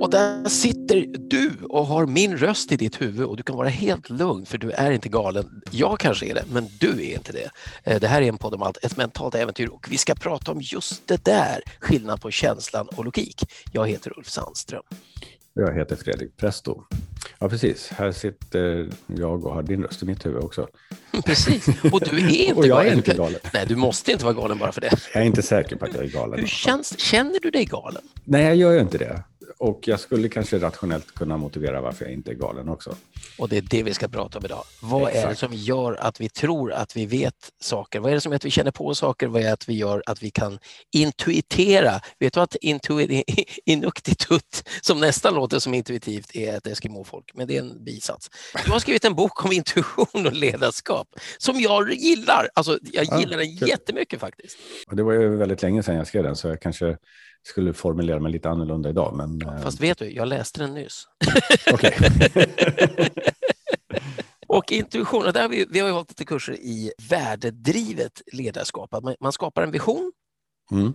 Och där sitter du och har min röst i ditt huvud och du kan vara helt lugn för du är inte galen. Jag kanske är det, men du är inte det. Eh, det här är en podd om allt, ett mentalt äventyr och vi ska prata om just det där, skillnad på känslan och logik. Jag heter Ulf Sandström. Jag heter Fredrik Presto. Ja, precis. Här sitter jag och har din röst i mitt huvud också. Precis, och du är inte Och jag är galen. inte galen. Nej, du måste inte vara galen bara för det. Jag är inte säker på att jag är galen. Hur känns, känner du dig galen? Nej, jag gör ju inte det. Och jag skulle kanske rationellt kunna motivera varför jag inte är galen också. Och det är det vi ska prata om idag. Vad är det Exakt. som gör att vi tror att vi vet saker? Vad är det som gör att vi känner på saker? Vad är det att vi gör att vi kan intuitera? Vet du att intui- inuktitut, som nästan låter som intuitivt, är ett Eskimofolk, men det är en bisats. Du har skrivit en bok om intuition och ledarskap som jag gillar. Alltså, jag Ja, gillar den kul. jättemycket faktiskt. Och det var ju väldigt länge sedan jag skrev den, så jag kanske skulle formulera mig lite annorlunda idag. Men eh, Fast vet du, jag läste den nyss. Och intuition, där har vi, vi har ju hållit lite kurser i värdedrivet ledarskap. Man, man skapar en vision Mm.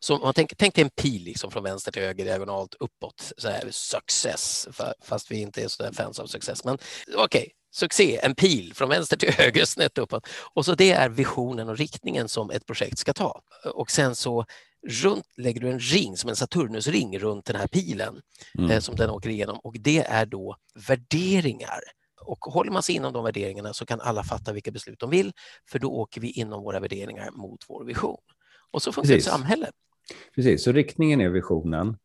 Så man tänk, tänk dig en pil liksom från vänster till höger diagonalt uppåt, så här success, fa- fast vi inte är så fans av success. Men okej, succé, en pil från vänster till höger, snett uppåt. Och så det är visionen och riktningen som ett projekt ska ta. Och sen så runt lägger du en ring, som en Saturnusring runt den här pilen Mm. eh, som den åker igenom och det är då värderingar. Och håller man sig inom de värderingarna så kan alla fatta vilka beslut de vill, för då åker vi inom våra värderingar mot vår vision. Och så funkar ett Precis. samhälle. Precis, så riktningen är visionen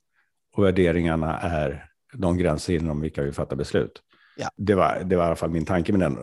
och värderingarna är de gränser inom vilka vi fattar beslut. Ja. Det, var, det var i alla fall min tanke med den,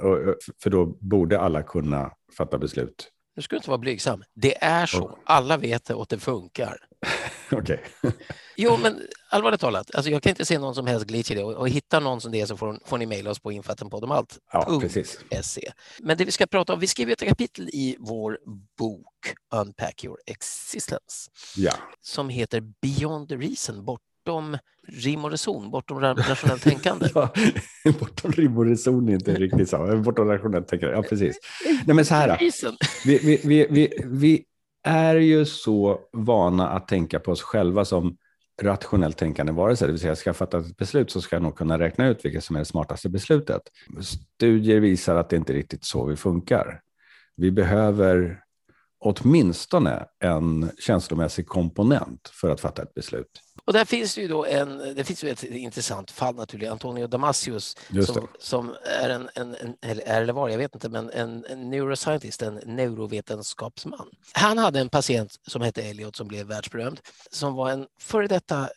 för då borde alla kunna fatta beslut. Nu ska du inte vara blygsam. Det är så. Alla vet det och det funkar. Okej. Jo, men allvarligt talat, alltså jag kan inte se någon som helst glitch i det och, och hitta någon som det är så får, får ni mejla oss på infattenpoddomalt. Ja, Punkt. precis. SE. Men det vi ska prata om, vi skriver ett kapitel i vår bok Unpack your existence Ja. som heter Beyond the reason, bortom rim och reson, bortom ra- rationellt tänkande. Ja, bortom rim och reson är inte riktigt så. Bortom rationellt tänkande. Ja, precis. Nej, men så här. Vi, vi, vi, vi, vi är ju så vana att tänka på oss själva som rationellt tänkande varelser, det vill säga ska jag fatta ett beslut så ska jag nog kunna räkna ut vilket som är det smartaste beslutet. Studier visar att det inte riktigt så vi funkar. Vi behöver åtminstone en känslomässig komponent för att fatta ett beslut. Och där finns det ju då en, det finns ju ett intressant fall naturligtvis, Antonio det. som, som är en, en, en, är eller var, jag vet inte, men en, en neuroscientist, en neurovetenskapsman. Han hade en patient som hette Elliot som blev världsberömd, som var en före detta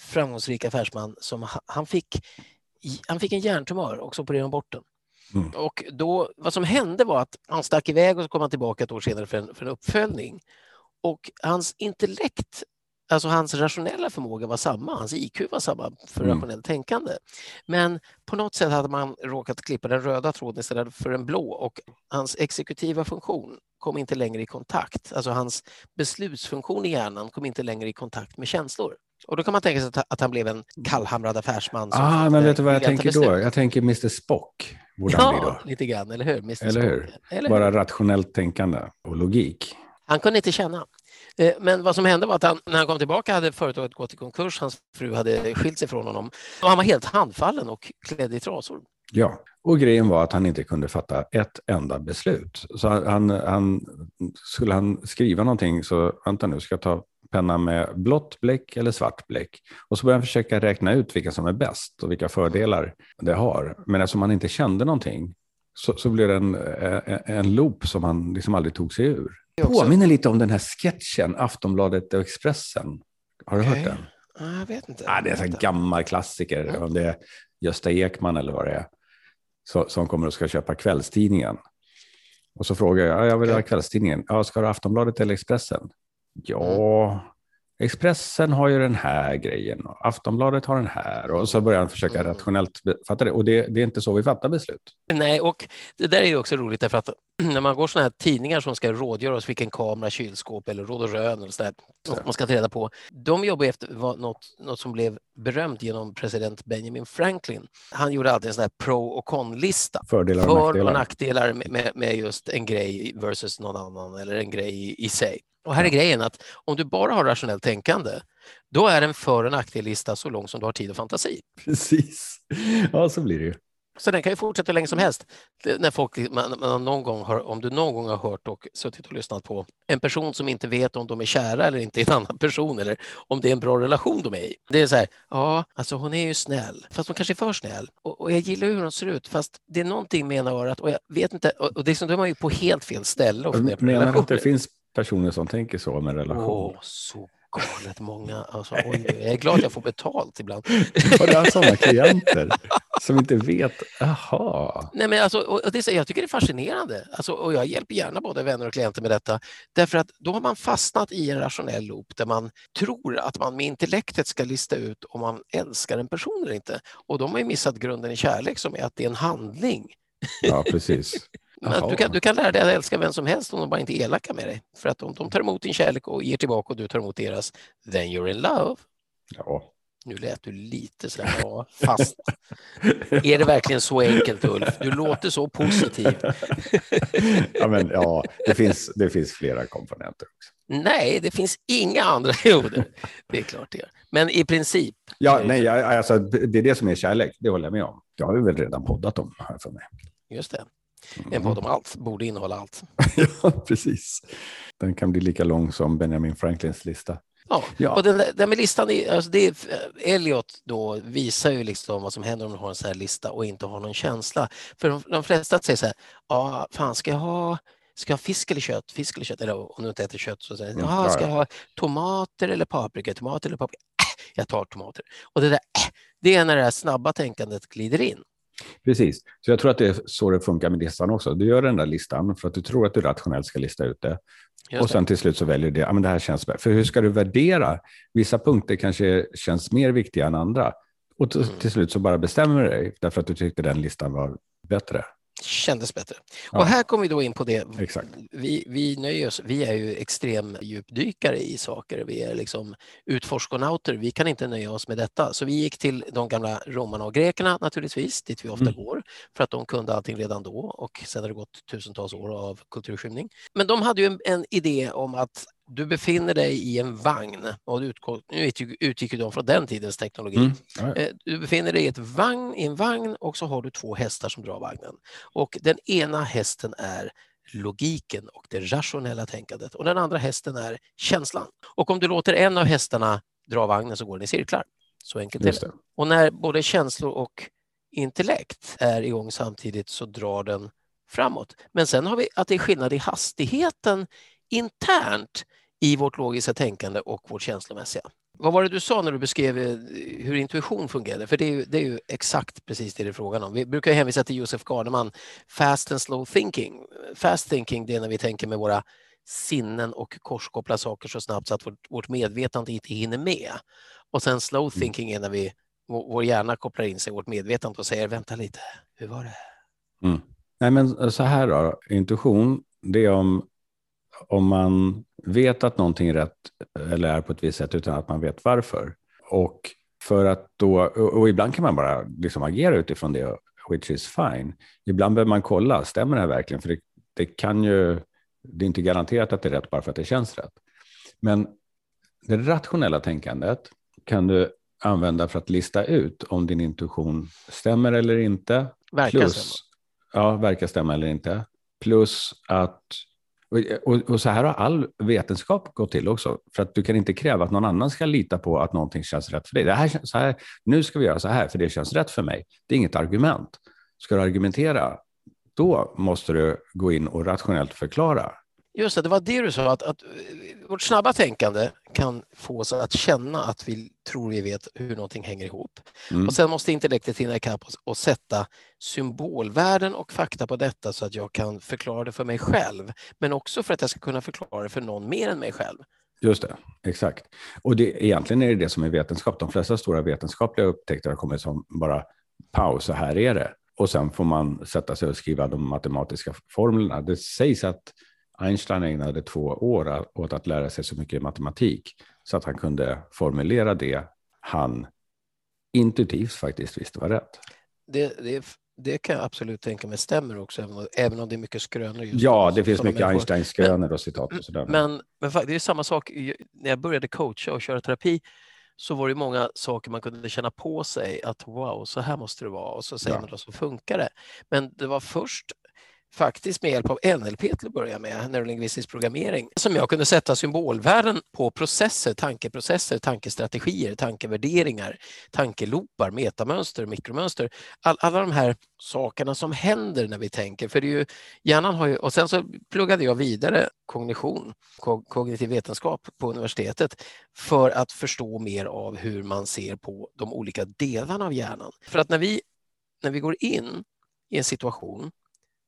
framgångsrik affärsman som ha- han fick, han fick en hjärntumör och så opererade de bort den. Mm. Och då, vad som hände var att han stack iväg och så kom han tillbaka ett år senare för en, för en uppföljning. Och hans intellekt, alltså hans rationella förmåga var samma, hans IQ var samma för Mm. rationellt tänkande. Men på något sätt hade man råkat klippa den röda tråden istället för den blå och hans exekutiva funktion kom inte längre i kontakt. Alltså hans beslutsfunktion i hjärnan kom inte längre i kontakt med känslor. Och då kan man tänka sig att, att han blev en kallhamrad affärsman. Ah, men vet du vad jag tänker beslut. då? Jag tänker Mr Spock. Borde han bli Ja, då. lite grann, eller hur? Mr. Eller hur? Eller hur? Bara rationellt tänkande och logik. Han kunde inte känna. Eh, Men vad som hände var att han, när han kom tillbaka hade företaget gått i konkurs. Hans fru hade skilt sig från honom. Och han var helt handfallen och klädd i trasor. Ja, och grejen var att han inte kunde fatta ett enda beslut. Så han, han skulle han skriva någonting så, vänta nu, ska jag ta penna med blått bläck eller svart bläck? Och så började han försöka räkna ut vilka som är bäst och vilka fördelar det har. Men eftersom han inte kände någonting så, så blev det en, en, en loop som han liksom aldrig tog sig ur. Det Påminner lite om den här sketchen, Aftonbladet och Expressen. Har du Okej. hört den? Ah, Jag vet inte. Ja, det är en gammal klassiker, om det är Gösta Ekman eller vad det är, så, som kommer och ska köpa kvällstidningen. Och så frågar jag, ja, jag vill ha kvällstidningen. Ja, ska du ha Aftonbladet eller Expressen? Ja, Expressen har ju den här grejen och Aftonbladet har den här och så börjar han försöka Mm. rationellt fatta det. Och det, det är inte så vi fattar beslut. Nej, och det där är ju också roligt därför att när man går sådana här tidningar som ska rådgöra oss vilken kamera, kylskåp eller råd och rön eller sådär, som man ska ta reda på. De jobbar efter något, något som blev berömt genom president Benjamin Franklin. Han gjorde alltid en sån här pro och con-lista. Fördelar och För nackdelar. och nackdelar med, med, med just en grej versus någon annan eller en grej i sig. Och här är grejen att om du bara har rationellt tänkande, då är en för och nackdellista så lång som du har tid och fantasi. Precis. Ja, så blir det ju. Så den kan ju fortsätta hur länge som helst. När folk, man, man någon gång har, om du någon gång har hört och suttit och lyssnat på en person som inte vet om de är kära eller inte i en annan person eller om det är en bra relation de är i. Det är så här, ja, alltså hon är ju snäll, fast hon kanske är för snäll. Och, och jag gillar hur hon ser ut, fast det är någonting med ena örat och jag vet inte, och, och det är som, då är man ju på helt fel ställe och Menar att det finns personer som tänker så med relation? Åh, så galet många. Alltså, oj, jag är glad jag får betalt ibland. Har du haft sådana klienter som inte vet? Jaha. Nej, men alltså, och det, jag tycker det är fascinerande alltså, och jag hjälper gärna både vänner och klienter med detta. Därför att då har man fastnat i en rationell loop där man tror att man med intellektet ska lista ut om man älskar en person eller inte. Och de har ju missat grunden i kärlek som är att det är en handling. Ja, precis. Du, kan, du kan lära dig att älska vem som helst om de bara inte är elaka med dig. För att om de tar emot din kärlek och ger tillbaka och du tar emot deras, then you're in love. Ja. Nu lät du lite sådär, ja, fast. Är det verkligen så enkelt Ulf? Du låter så positiv. ja, men, ja det, finns, det finns flera komponenter också. Nej, det finns inga andra. Jo, det, det är klart det gör. Men i princip. Ja, nej, jag- alltså, det är det som är kärlek, det håller jag med om. Det har vi väl redan poddat om här för mig. Just det. En Mm. podd om allt borde innehålla allt. ja, precis. Den kan bli lika lång som Benjamin Franklins lista. Ja, Ja. och den den med listan, är, alltså det är, Elliot då visar ju liksom vad som händer om du har en sån här lista och inte har någon känsla. För de, de flesta säger så här, ja, fan ska jag ha Ska jag ha fisk eller kött? Fisk eller kött? Eller om du inte äter kött så säger Mm, "Jaha, ja, ska ja. jag ha tomater eller paprika? Tomater eller paprika? Äh, jag tar tomater. Och det där, äh, det är när det här snabba tänkandet glider in. Precis, så jag tror att det är så det funkar med listan också. Du gör den där listan för att du tror att du rationellt ska lista ut det. Just och det. sen till slut så väljer du det. Ja, men det här känns. För hur ska du värdera? Vissa punkter kanske känns mer viktiga än andra. Och till, Mm. till slut så bara bestämmer du dig därför att du tyckte den listan var bättre. Kändes bättre. Ja. Och här kommer vi då in på det. Exakt. Vi, vi nöjer oss, vi är ju extrem djupdykare i saker. Vi är liksom utforskonauter. Vi kan inte nöja oss med detta. Så vi gick till de gamla romarna och grekerna naturligtvis, dit vi ofta Mm. går, för att de kunde allting redan då och sen har det gått tusentals år av kulturskymning. Men de hade ju en, en idé om att du befinner dig i en vagn och du utgår, nu utgick, ju de från den tidens teknologi. Mm. Ja. Eh, Du befinner dig i, ett vagn, i en vagn och så har du två hästar som drar vagnen. Och den ena hästen är logiken och det rationella tänkandet och den andra hästen är känslan. Och om du låter en av hästarna dra vagnen så går den i cirklar. Så enkelt är det. det. Och när både känslor och intellekt är igång samtidigt så drar den framåt. Men sen har vi att det är skillnad i hastigheten internt i vårt logiska tänkande och vårt känslomässiga. Vad var det du sa när du beskrev eh, hur intuition fungerade? För det är ju, det är ju exakt precis det det är frågan om. Vi brukar hänvisa till Josef Garneman, fast and slow thinking. Fast thinking det är när vi tänker med våra sinnen och korskopplar saker så snabbt så att vårt, vårt medvetande inte hinner med. Och sen slow thinking är när vi, vår, vår hjärna kopplar in sig i vårt medvetande och säger vänta lite, hur var det? Mm. Nej, men så här då. Intuition, det är om, om man vet att någonting är rätt eller är på ett visst sätt utan att man vet varför. Och för att då, och ibland kan man bara liksom agera utifrån det, which is fine. Ibland behöver man kolla, stämmer det här verkligen? För det, det kan ju, det är inte garanterat att det är rätt bara för att det känns rätt. Men det rationella tänkandet kan du använda för att lista ut om din intuition stämmer eller inte. Verkar Plus, stämma. ja, verkar stämma eller inte. Plus att, och, och, och så här har all vetenskap gått till också. För att du kan inte kräva att någon annan ska lita på att någonting känns rätt för dig. Det här, känns- så här, nu ska vi göra så här för det känns rätt för mig. Det är inget argument. Ska du argumentera, då måste du gå in och rationellt förklara. Just det, det var det du sa, att, att eh, vårt snabba tänkande kan få oss att känna att vi tror vi vet hur någonting hänger ihop. Mm. Och sen måste intellektet hinna ikapp oss och sätta symbolvärden och fakta på detta så att jag kan förklara det för mig själv. Men också för att jag ska kunna förklara det för någon mer än mig själv. Just det, exakt. Och det, egentligen är det det som är vetenskap. De flesta stora vetenskapliga upptäckter har kommit som bara paus, så här är det. Och sen får man sätta sig och skriva de matematiska formlerna. Det sägs att Einstein ägnade två år åt att lära sig så mycket matematik så att han kunde formulera det han intuitivt faktiskt visste var rätt. Det, det, det kan jag absolut tänka mig stämmer också, även, även om det är mycket skrönor. ja, det finns mycket Einstein-skrönor och citat. Och sådär. Men, men det är samma sak, när jag började coacha och köra terapi så var det många saker man kunde känna på sig att wow, så här måste det vara och så säger ja. man då så funkar det. Men det var först faktiskt med hjälp av NLP till att börja med, neurolingvistisk programmering, som jag kunde sätta symbolvärden på processer, tankeprocesser, tankestrategier, tankevärderingar, tankelopar, metamönster, mikromönster. All, alla de här sakerna som händer när vi tänker. För det är ju, hjärnan har ju, och sen så pluggade jag vidare kognition, kognitiv vetenskap på universitetet för att förstå mer av hur man ser på de olika delarna av hjärnan. För att när vi, när vi går in i en situation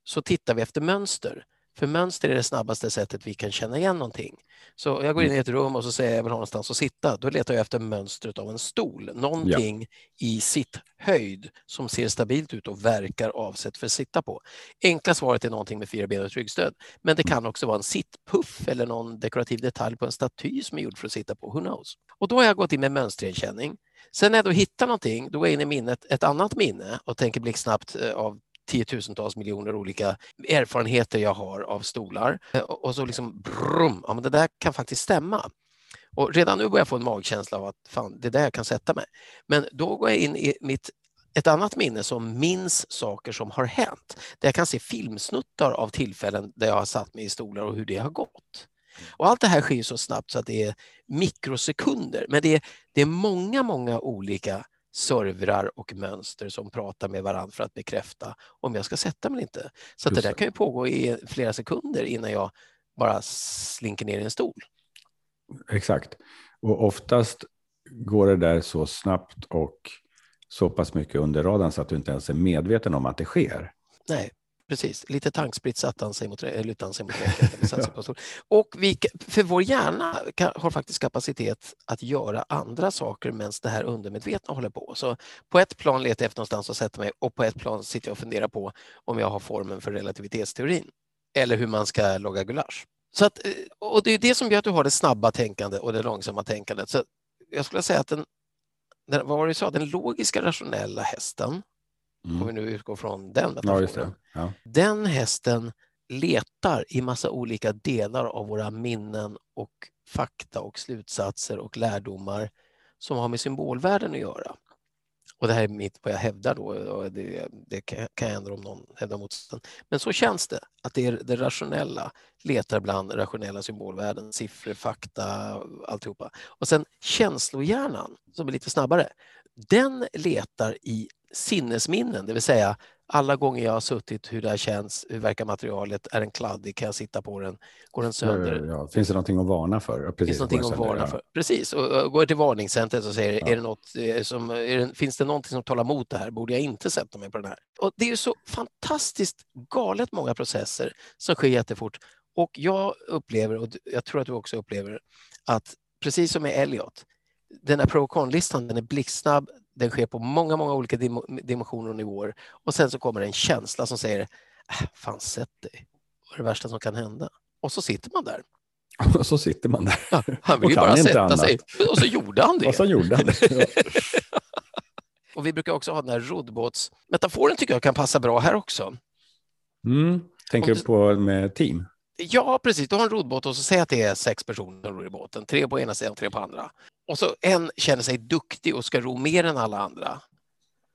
så tittar vi efter mönster. För mönster är det snabbaste sättet vi kan känna igen någonting. Så jag går in i ett rum och så säger jag, jag vill ha någonstans att sitta. Då letar jag efter mönstret av en stol. Någonting ja. i sitt höjd som ser stabilt ut och verkar avsett för att sitta på. Enkla svaret är någonting med fyra ben och ryggstöd. Men det kan också vara en sittpuff eller någon dekorativ detalj på en staty som är gjord för att sitta på. Who knows? Och då har jag gått in med mönsterigenkänning. Sen när jag då hittar någonting, då går jag in i minnet ett annat minne och tänker blixtsnabbt eh, av tiotusentals miljoner olika erfarenheter jag har av stolar. Eh, och så liksom brum, ja men det där kan faktiskt stämma. Och redan nu börjar jag få en magkänsla av att fan, det är där jag kan sätta mig. Men då går jag in i mitt ett annat minne som minns saker som har hänt. Där jag kan se filmsnuttar av tillfällen där jag har satt mig i stolar och hur det har gått. Och allt det här sker så snabbt så att det är mikrosekunder. Men det är, det är många, många olika servrar och mönster som pratar med varandra för att bekräfta om jag ska sätta mig eller inte. Så det där kan ju pågå i flera sekunder innan jag bara slinker ner i en stol. Exakt. Och oftast går det där så snabbt och så pass mycket under radarn så att du inte ens är medveten om att det sker. Nej, Precis, lite tankspritt satte han sig mot, lutade han sig mot väggen. och vi, för vår hjärna kan, har faktiskt kapacitet att göra andra saker medan det här undermedvetna håller på. Så på ett plan letar jag efter någonstans att sätta mig och på ett plan sitter jag och funderar på om jag har formen för relativitetsteorin eller hur man ska logga gulasch. Så att, eh, och det är det som gör att du har det snabba tänkandet och det långsamma tänkandet. Så jag skulle säga att den, den, vad var det du sa, den logiska rationella hästen Mm. Om vi nu utgår från den ja, ja. Den hästen letar i massa olika delar av våra minnen och fakta och slutsatser och lärdomar som har med symbolvärden att göra. Och det här är mitt, vad jag hävdar då, och det, det kan jag ändra om någon hävdar motsatsen. Men så känns det, att det, är det rationella letar bland rationella symbolvärden, siffror, fakta, alltihopa. Och sen känslohjärnan, som är lite snabbare, den letar i sinnesminnen, det vill säga alla gånger jag har suttit, hur det här känns, hur verkar materialet, är den kladdig, kan jag sitta på den, går den sönder? Ja, ja. Finns det någonting att varna för? Precis, finns det någonting att varna för? Precis, och, går jag till varningscentret och säger, är det något eh, som, det, finns det någonting som talar emot det här? Borde jag inte sätta mig på den här? Och det är så fantastiskt galet många processer som sker jättefort. Och jag upplever, och jag tror att du också upplever, att precis som med Elliot, den här pro con-listan den är blixtsnabb, den sker på många, många olika dimensioner och nivåer. Och sen så kommer en känsla som säger, äh, fan sätt dig, vad är det värsta som kan hända? Och så sitter man där. Och så sitter man där. Ja, han vill ju bara sätta annat. sig. Och så gjorde han det. och så gjorde han det. och vi brukar också ha den här roddbåtsmetaforen tycker jag kan passa bra här också. Mm. Tänker du på med team? Ja, precis. Du har en roddbåt och så säger att det är sex personer som ror i båten. Tre på ena sidan tre på andra. Och så en känner sig duktig och ska ro mer än alla andra.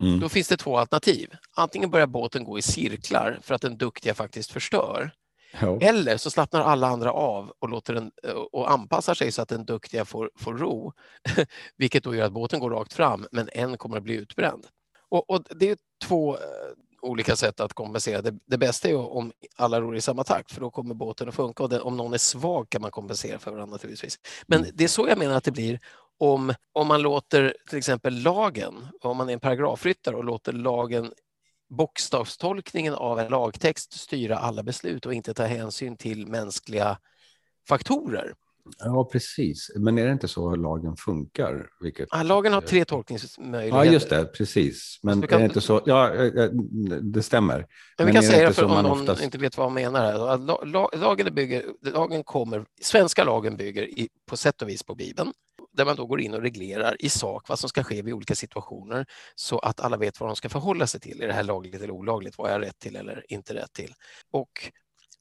Mm. Då finns det två alternativ. Antingen börjar båten gå i cirklar för att den duktiga faktiskt förstör. Ja. Eller så slappnar alla andra av och, låter den, och anpassar sig så att den duktiga får, får ro. Vilket då gör att båten går rakt fram, men en kommer att bli utbränd. Och, och det är två eh, olika sätt att kompensera. Det, det bästa är om alla ror i samma takt för då kommer båten att funka och det, om någon är svag kan man kompensera för varandra naturligtvis. Men mm. det är så jag menar att det blir om, om man låter till exempel lagen, om man är en paragrafryttare och låter lagen bokstavstolkningen av en lagtext styra alla beslut och inte ta hänsyn till mänskliga faktorer. Ja, precis. Men är det inte så lagen funkar? Vilket... Ja, lagen har tre tolkningsmöjligheter. Ja, just det, precis. Men kan- är det inte så? Ja, eh, eh, det stämmer. Men Men vi kan det säga inte för om någon oftast- inte vet vad man menar här. Lagen, bygger, lagen kommer, svenska lagen bygger i, på sätt och vis på Bibeln. Där man då går in och reglerar i sak vad som ska ske vid olika situationer så att alla vet vad de ska förhålla sig till. Är det här lagligt eller olagligt? Vad är jag rätt till eller inte rätt till? Och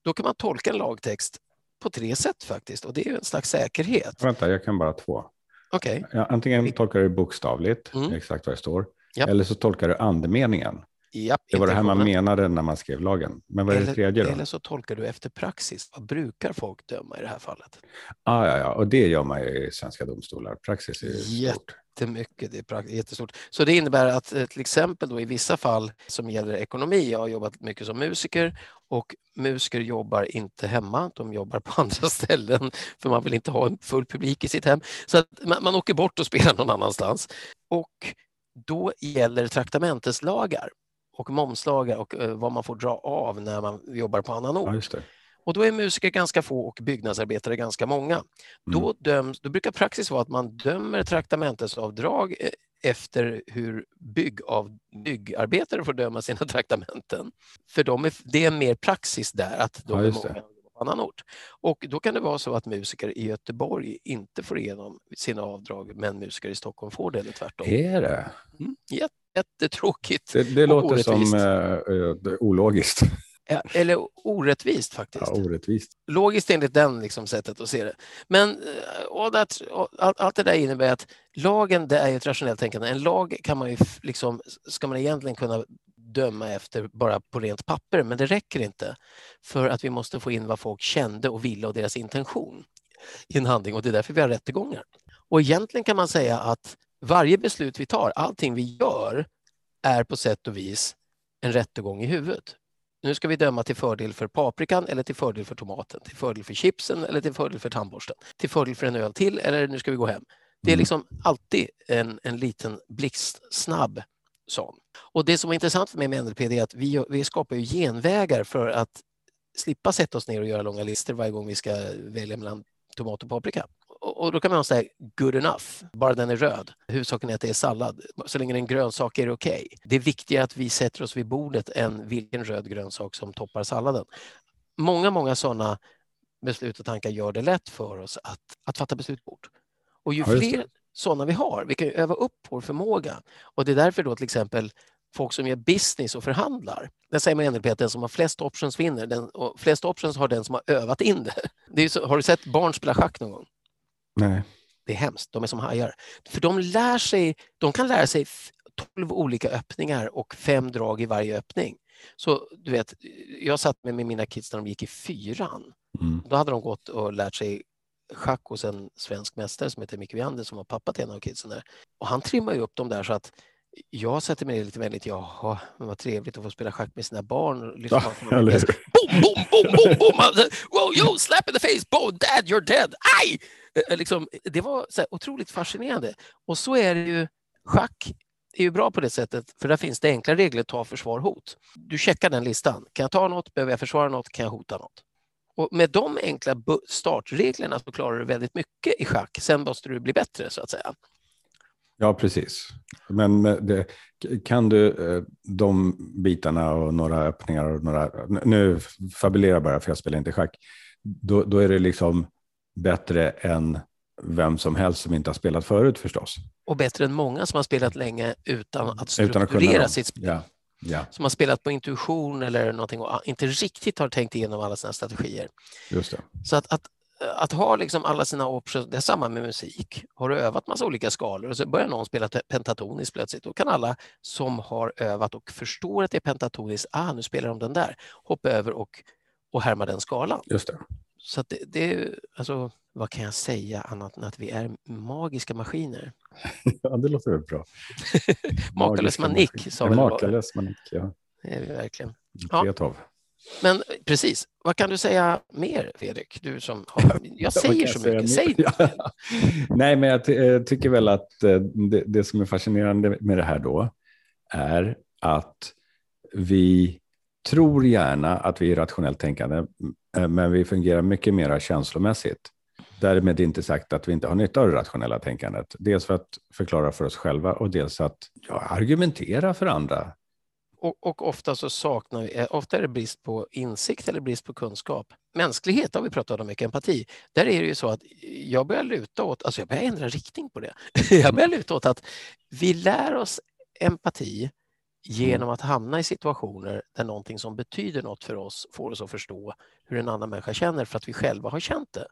då kan man tolka en lagtext på tre sätt faktiskt och det är ju en slags säkerhet. Vänta, jag kan bara två. Okej, Ja, antingen tolkar du bokstavligt, Mm. exakt vad det står, Japp. eller så tolkar du andemeningen. ja, Det var det här man menade när man skrev lagen. Men vad är det eller, tredje då? eller så tolkar du efter praxis. Vad brukar folk döma i det här fallet? Ah, ja, ja, och det gör man ju i svenska domstolar. Praxis är ju Jätte- stort. Jättemycket. Det är prakt- jättestort. Så det innebär att eh, till exempel då i vissa fall som gäller ekonomi, jag har jobbat mycket som musiker och musiker jobbar inte hemma, de jobbar på andra ställen för man vill inte ha en full publik i sitt hem. Så att man, man åker bort och spelar någon annanstans. Och då gäller traktamentslagar och momslagar och eh, vad man får dra av när man jobbar på annan ort. Ja. Och då är musiker ganska få och byggnadsarbetare ganska många. Mm. Då, döms, då brukar praxis vara att man dömer traktamentesavdrag eh, efter hur byggav, byggarbetare får döma sina traktamenten. För de är, det är mer praxis där att de Ja, är många på annan ort. Och då kan det vara så att musiker i Göteborg inte får igenom sina avdrag men musiker i Stockholm får det eller tvärtom. Är det? Mm, jätte- jättetråkigt. Det, det låter som orättvist. eh, eh, ologiskt. Ja, Eller orättvist faktiskt. Ja, orättvist. logiskt enligt den liksom sättet att se det. Men eh, that, all, allt det där innebär att lagen, det är ju ett rationellt tänkande. En lag kan man ju liksom, ska man egentligen kunna döma efter bara på rent papper, men det räcker inte. För att vi måste få in vad folk kände och ville och deras intention i en handling och det är därför vi har rättegångar. Och egentligen kan man säga att varje beslut vi tar, allting vi gör, är på sätt och vis en rättegång i huvudet. Nu ska vi döma till fördel för paprikan eller till fördel för tomaten, till fördel för chipsen eller till fördel för tandborsten, till fördel för en öl till eller nu ska vi gå hem. Det är Mm. liksom alltid en, en liten blixtsnabb sån. Och det som är intressant för mig med NLP är att vi, vi skapar ju genvägar för att slippa sätta oss ner och göra långa listor varje gång vi ska välja mellan tomat och paprika. Och, då kan man säga good enough, bara den är röd. Huvudsaken är att det är sallad. Så länge det är en grönsak är det okej. Det är viktigare att vi sätter oss vid bordet än vilken röd grönsak som toppar salladen. Många, många sådana beslut och tankar gör det lätt för oss att, att fatta beslut fort. Och ju Ja, fler sådana vi har, vi kan ju öva upp vår förmåga. Och det är därför då till exempel folk som gör business och förhandlar. Där säger man NLP att den som har flest options vinner. Den, och flest options har den som har övat in det. det så, har du sett barn spela schack någon gång? Nej. Det är hemskt, de är som hajar. För de lär sig, de kan lära sig f- 12 olika öppningar och fem drag i varje öppning. Så du vet, jag satt med, med mina kids när de gick i fyran. Mm. Då hade de gått och lärt sig schack hos en svensk mästare som heter Micke Wiander som var pappa till en av kidsen där. Och han trimmar ju upp dem där så att jag sätter mig ner lite vänligt, jaha, men vad trevligt att få spela schack med sina barn. Lyssna Ja, boom, boom, boom, boom, boom. Wow, yo, slap in the face, boom, dad, you're dead, aj! Eh, Liksom, det var så här, otroligt fascinerande. Och så är det ju, schack är ju bra på det sättet, för där finns det enkla regler, ta, försvar, hot. Du checkar den listan. Kan jag ta något? Behöver jag försvara något? Kan jag hota något? Och med de enkla startreglerna så klarar du väldigt mycket i schack. Sen måste du bli bättre så att säga. Ja, precis. Men det, kan du eh, de bitarna och några öppningar och några... Nu fabulerar jag bara för jag spelar inte schack. Då, då är det liksom bättre än vem som helst som inte har spelat förut förstås. Och bättre än många som har spelat länge utan att Utan att kunna strukturera sitt spel. Ja, ja, Som har spelat på intuition eller någonting och inte riktigt har tänkt igenom alla sina strategier. just det. Så att, att, att ha liksom alla sina options, det är samma med musik. Har du övat massa olika skalor och så börjar någon spela pentatoniskt plötsligt, då kan alla som har övat och förstår att det är pentatoniskt, ah nu spelar de den där, hoppa över och, och härma den skalan. Just det. Så det, det är alltså, vad kan jag säga annat än att vi är magiska maskiner? Ja, det låter väl bra. Makalös manik, sa väl Makalös manik, ja. Det är vi verkligen. Ja. Men eh, precis, vad kan du säga mer Fredrik? Du som har, jag säger så mycket, säg. Nej, men jag ty- eh, tycker väl att eh, det, det som är fascinerande med det här då är att vi tror gärna att vi är rationellt tänkande, men vi fungerar mycket mer känslomässigt. Därmed inte sagt att vi inte har nytta av det rationella tänkandet. Dels för att förklara för oss själva och dels att ja, argumentera för andra. Och, och, ofta så saknar vi, eh, ofta är det brist på insikt eller brist på kunskap. Mänsklighet har vi pratat om mycket, empati. Där är det ju så att jag börjar luta åt, alltså jag börjar ändra riktning på det. jag börjar luta åt att vi lär oss empati genom att hamna i situationer där någonting som betyder något för oss får oss att förstå hur en annan människa känner för att vi själva har känt det.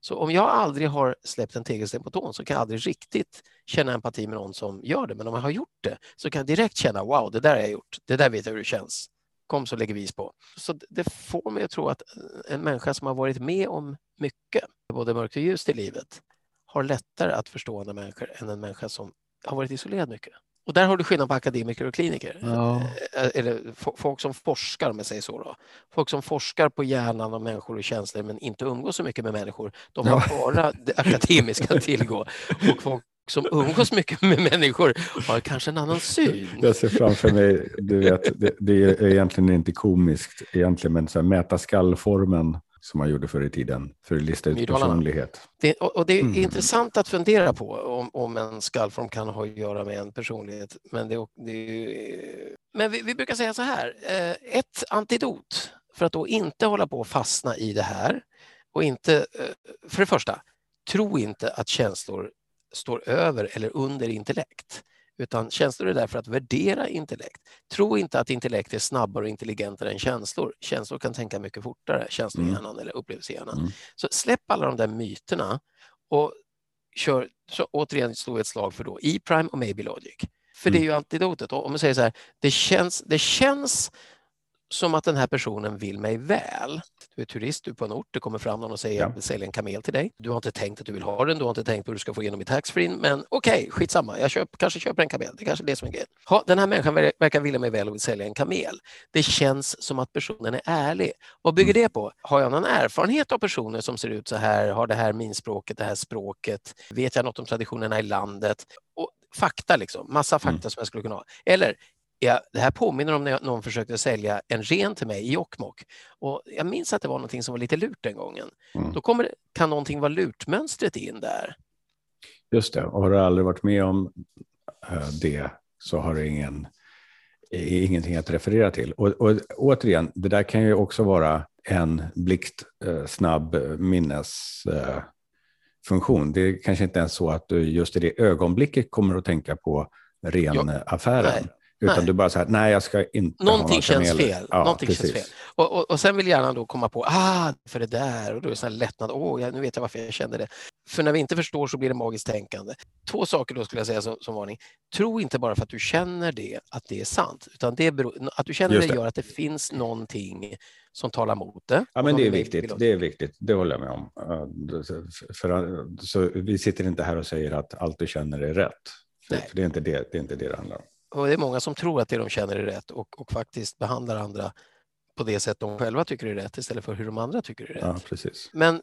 Så om jag aldrig har släppt en tegelsten på tån så kan jag aldrig riktigt känna empati med någon som gör det. Men om jag har gjort det så kan jag direkt känna wow, det där har jag gjort. Det där vet jag hur det känns. Kom så lägger vi is på. Så det får mig att tro att eh, en människa som har varit med om mycket, både mörkt och ljust i livet, har lättare att förstå andra människor än en människa som har varit isolerad mycket. Och där har du skillnad på akademiker och kliniker. Ja. Eh, eller folk som forskar, om jag säger så. Då. Folk som forskar på hjärnan och människor och känslor men inte umgås så mycket med människor, de har ja. bara det akademiska att tillgå. Och folk som umgås mycket med människor har kanske en annan syn. Jag ser framför mig, du vet, det, det är egentligen inte komiskt egentligen, men så här, mäta skallformen som man gjorde förr i tiden för att lista ut personlighet. Det, och, det är mm. intressant att fundera på om, om en skallform kan ha att göra med en personlighet. Men, det, det är, men vi, vi, brukar säga så här, eh, ett antidot för att då inte hålla på och fastna i det här och inte, eh, för det första, tro inte att känslor står över eller under intellekt. Utan känslor är där för att värdera intellekt. Tro inte att intellekt är snabbare och intelligentare än känslor. Känslor kan tänka mycket fortare, känslohjärnan mm. eller upplevelsehjärnan. Mm. Så släpp alla de där myterna och kör, så återigen slå ett slag för då E-prime och maybe logic. För mm. det är ju antidotet. Om man säger så här, det känns, det känns som att den här personen vill mig väl. Du är turist, du är på en ort, det kommer fram någon och säger ja. jag vill sälja en kamel till dig. Du har inte tänkt att du vill ha den, du har inte tänkt på hur du ska få igenom i taxfree, men okej, okay, skitsamma, jag köp, kanske köper en kamel, det är kanske är det som är grejen. Ha, den här människan verkar vilja mig väl och vill sälja en kamel. Det känns som att personen är ärlig. Vad bygger mm. det på? Har jag någon erfarenhet av personer som ser ut så här, har det här minspråket, det här språket, vet jag något om traditionerna i landet? Och fakta, liksom. massa fakta mm. som jag skulle kunna ha. Eller Ja, det här påminner om när någon försökte sälja en ren till mig i Jokkmokk. Och jag minns att det var någonting som var lite lurt den gången. Mm. Då kommer, kan någonting vara lurtmönstret in där. Just det, och har du aldrig varit med om eh, det så har du ingen, ingenting att referera till. Och, och återigen, det där kan ju också vara en blixtsnabb eh, minnesfunktion. Eh, det är kanske inte ens så att du just i det ögonblicket kommer att tänka på ren-affären. Utan nej. du bara så här, nej jag ska inte Någonting ha känns fel. Ja, Någonting känns fel. Och, och, och sen vill hjärnan då komma på, ah, för det där, och då är det så här lättnad, åh, oh, nu vet jag varför jag kände det. För när vi inte förstår så blir det magiskt tänkande. Två saker då skulle jag säga som, som varning. Tro inte bara för att du känner det, att det är sant, utan det beror, att du känner det. det gör att det finns någonting som talar mot det. Ja, men det är viktigt. Det är viktigt. Det håller jag med om. För, så vi sitter inte här och säger att allt du känner är rätt. För, för det, är inte det, det är inte det det handlar om och det är många som tror att det de känner är rätt och, och faktiskt behandlar andra på det sätt de själva tycker är rätt istället för hur de andra tycker är rätt. Ja. Men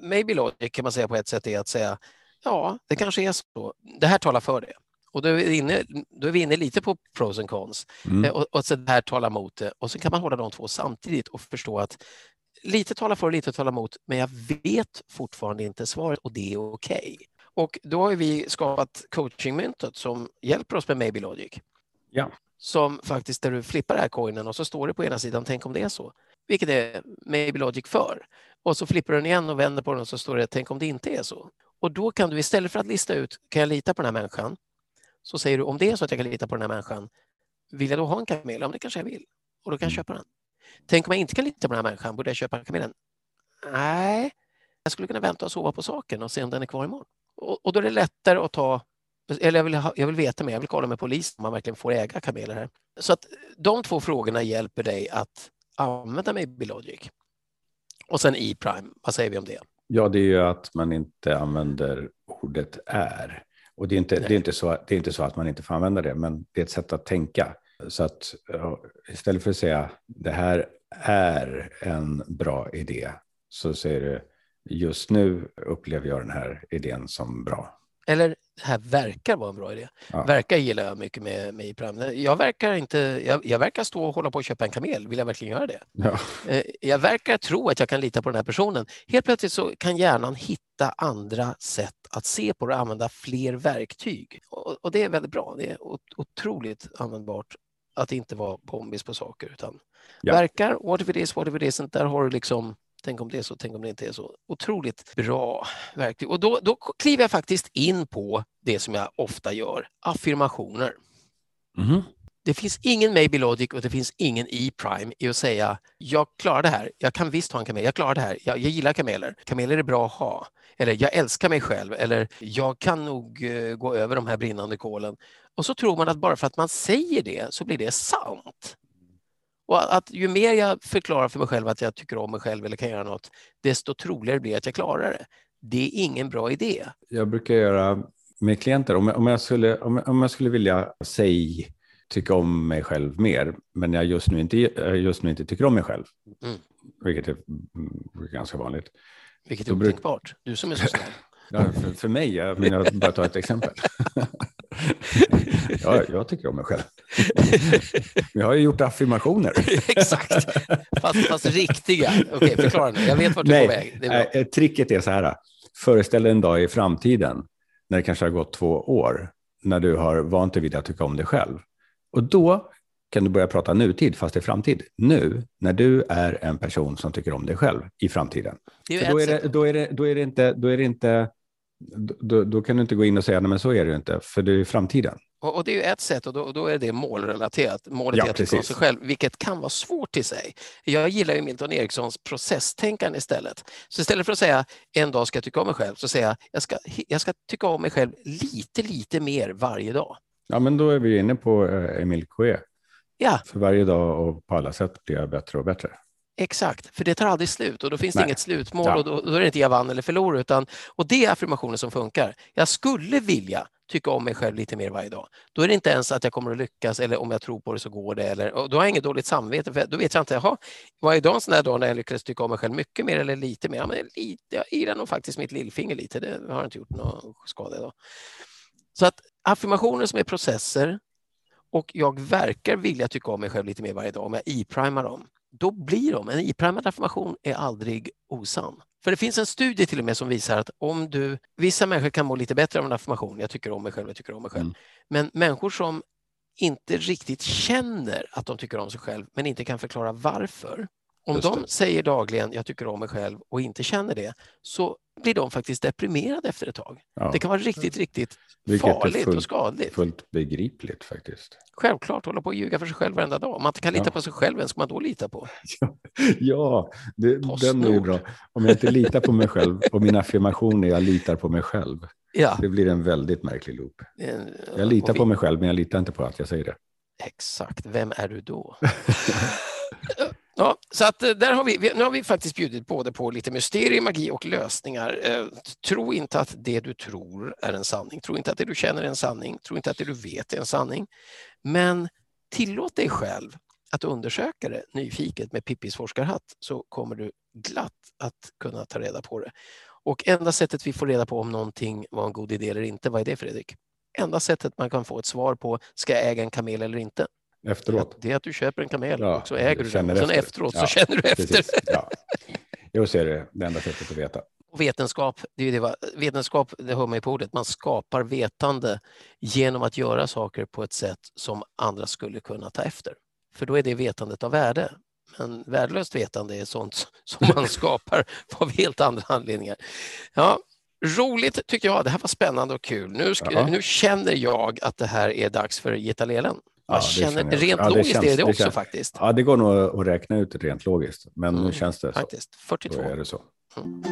maybe logic kan man säga på ett sätt är att säga ja, det kanske är så. Det här talar för det. Och då är vi inne, då är vi inne lite på pros and cons. Mm. Eh, och, och så det här talar mot det. Och så kan man hålla de två samtidigt och förstå att lite talar för och lite talar emot, men jag vet fortfarande inte svaret och det är okej. Okay. Och då har vi skapat coachingmyntet som hjälper oss med Maybe Logic. Ja. Som faktiskt där du flippar den här coinen och så står det på ena sidan tänk om det är så. Vilket är Maybe Logic för. Och så flippar du den igen och vänder på den och så står det tänk om det inte är så. Och då kan du istället för att lista ut kan jag lita på den här människan? Så säger du om det är så att jag kan lita på den här människan, vill jag då ha en kamel? Ja, det kanske jag vill. Och då kan jag mm. köpa den. Tänk om jag inte kan lita på den här människan, borde jag köpa kamelen? Nej, jag skulle kunna vänta och sova på saken och se om den är kvar imorgon. Och, och då är det lättare att ta eller jag vill, ha, jag vill veta mer, jag vill kolla med polisen om man verkligen får äga kameler här. Så att de två frågorna hjälper dig att använda Maybe Logic. Och sen E-prime, vad säger vi om det? Ja, det är ju att man inte använder ordet är. Och det är inte, det är inte, så, det är inte så att man inte får använda det, men det är ett sätt att tänka. Så att istället för att säga det här är en bra idé, så säger du just nu upplever jag den här idén som bra. Eller det här verkar vara en bra idé. Ja. Verkar gillar jag mycket med, med Prime. Jag verkar, inte, jag, jag verkar stå och hålla på att köpa en kamel. Vill jag verkligen göra det? Ja. Eh, Jag verkar tro att jag kan lita på den här personen. Helt plötsligt så kan hjärnan hitta andra sätt att se på det och använda fler verktyg. Och, och det är väldigt bra. Det är ot- otroligt användbart att inte vara bombis på saker utan Ja. verkar, what if it is, what if it isn't, där har du liksom Tänk om det är så, tänk om det inte är så. Otroligt bra verktyg. Och då, då kliver jag faktiskt in på det som jag ofta gör, affirmationer. Mhm. Det finns ingen maybe logic och det finns ingen e-prime i att säga jag klarar det här, jag kan visst ha en kamel, jag klarar det här, jag, jag gillar kameler, kameler är bra att ha. Eller jag älskar mig själv eller jag kan nog eh, gå över de här brinnande kolen. Och så tror man att bara för att man säger det så blir det sant. Och att ju mer jag förklarar för mig själv att jag tycker om mig själv eller kan göra något, desto troligare blir det att jag klarar det. Det är ingen bra idé. Jag brukar göra med klienter, om jag, om jag, skulle, om jag, om jag skulle vilja säga tycka om mig själv mer, men jag just nu inte, jag just nu inte tycker om mig själv, Mm. vilket är mm, ganska vanligt. Vilket är otänkbart. Du som är så snäll. Ja, för, för mig, jag menar bara ta ett exempel. ja, jag tycker om mig själv. Men jag har ju gjort affirmationer. Exakt, fast, fast riktiga. Okej, förklara nu. Jag vet vart du är på väg. Är. Nej, eh, tricket är så här. Föreställ dig en dag i framtiden när det kanske har gått två år, när du har vant dig vid att tycka om dig själv. Och då kan du börja prata nutid, fast i framtid. Nu, när du är en person som tycker om dig själv i framtiden. Är det, är det, då är det inte, då är det inte, då, då kan du inte gå in och säga, nej men så är det ju inte, för det är i framtiden. Och, och det är ju ett sätt och då, då är det målrelaterat. Målet Ja, är att sig själv, vilket kan vara svårt i sig. Jag gillar ju Milton Erikssons processtänkande istället. Så istället för att säga en dag ska jag tycka om mig själv, så säger jag jag ska, jag ska tycka om mig själv lite, lite mer varje dag. Ja, men då är vi inne på eh, Emil Coué. Ja, För varje dag och på alla sätt blir jag bättre och bättre. Exakt. För det tar aldrig slut och då finns det Nej. inget slutmål Ja. och då, då är det inte jag vann eller förlorade. Utan, och det är affirmationer som funkar. Jag skulle vilja tycka om mig själv lite mer varje dag. Då är det inte ens att jag kommer att lyckas eller om jag tror på det så går det. Eller, och då har jag inget dåligt samvete för då vet jag inte, jaha, var idag en sån där dag när jag lyckades tycka om mig själv mycket mer eller lite mer? Ja, men lite, jag ilar nog faktiskt mitt lillfinger lite, det har inte gjort någon skada idag. Så att affirmationer som är processer och jag verkar vilja tycka om mig själv lite mer varje dag om jag e-primar dem, då blir de, en e-primad affirmation är aldrig osann. För det finns en studie till och med som visar att om du, vissa människor kan må lite bättre av en affirmation, jag tycker om mig själv, jag tycker om mig själv. Mm. Men människor som inte riktigt känner att de tycker om sig själv men inte kan förklara varför. Om de säger dagligen jag tycker om mig själv och inte känner det så blir de faktiskt deprimerade efter ett tag. Ja, Det kan vara riktigt, riktigt Vilket farligt och fullt- skadligt. fullt begripligt faktiskt. Självklart hålla på och ljuga för sig själv varenda dag. Om man inte kan lita Ja. på sig själv, vem ska man då lita på? Ja, det, den är bra. Om jag inte litar på mig själv och min affirmation är jag litar på mig själv. Ja, Det blir en väldigt märklig loop. Jag litar och vi- på mig själv, men jag litar inte på att jag säger det. Exakt, vem är du då? Ja, så att eh, där har vi, vi- nu har vi faktiskt bjudit både på lite mysterier, magi och lösningar. Eh, Tro inte att det du tror är en sanning. Tro inte att det du känner är en sanning. Tro inte att det du vet är en sanning. Men tillåt dig själv att undersöka det nyfiket med Pippis forskarhatt så kommer du glatt att kunna ta reda på det. Och enda sättet vi får reda på om någonting var en god idé eller inte, vad är det Fredrik? Enda sättet man kan få ett svar på, ska jag äga en kamel eller inte? Efteråt. Det är att du köper en kamel Ja, och så äger du den. Och sen efter. efteråt så Ja, känner du efter. Precis. Ja. Jo, så är det enda sättet att veta. Vetenskap, det är det, va- vetenskap, det hör man ju på ordet, man skapar vetande genom att göra saker på ett sätt som andra skulle kunna ta efter. För då är det vetandet av värde. Men värdelöst vetande är sånt som man skapar av helt andra anledningar. Ja, roligt tyckte jag, det här var spännande och kul. Nu, sk- Ja. nu känner jag att det här är dags för Gita Lelen. Ja, känner, jag. rent Ja, logiskt känns- är det det också känns- faktiskt. Ja, det går nog att räkna ut rent logiskt, men Mm, nu känns det så. Faktiskt, Då 42. är det så. Mm.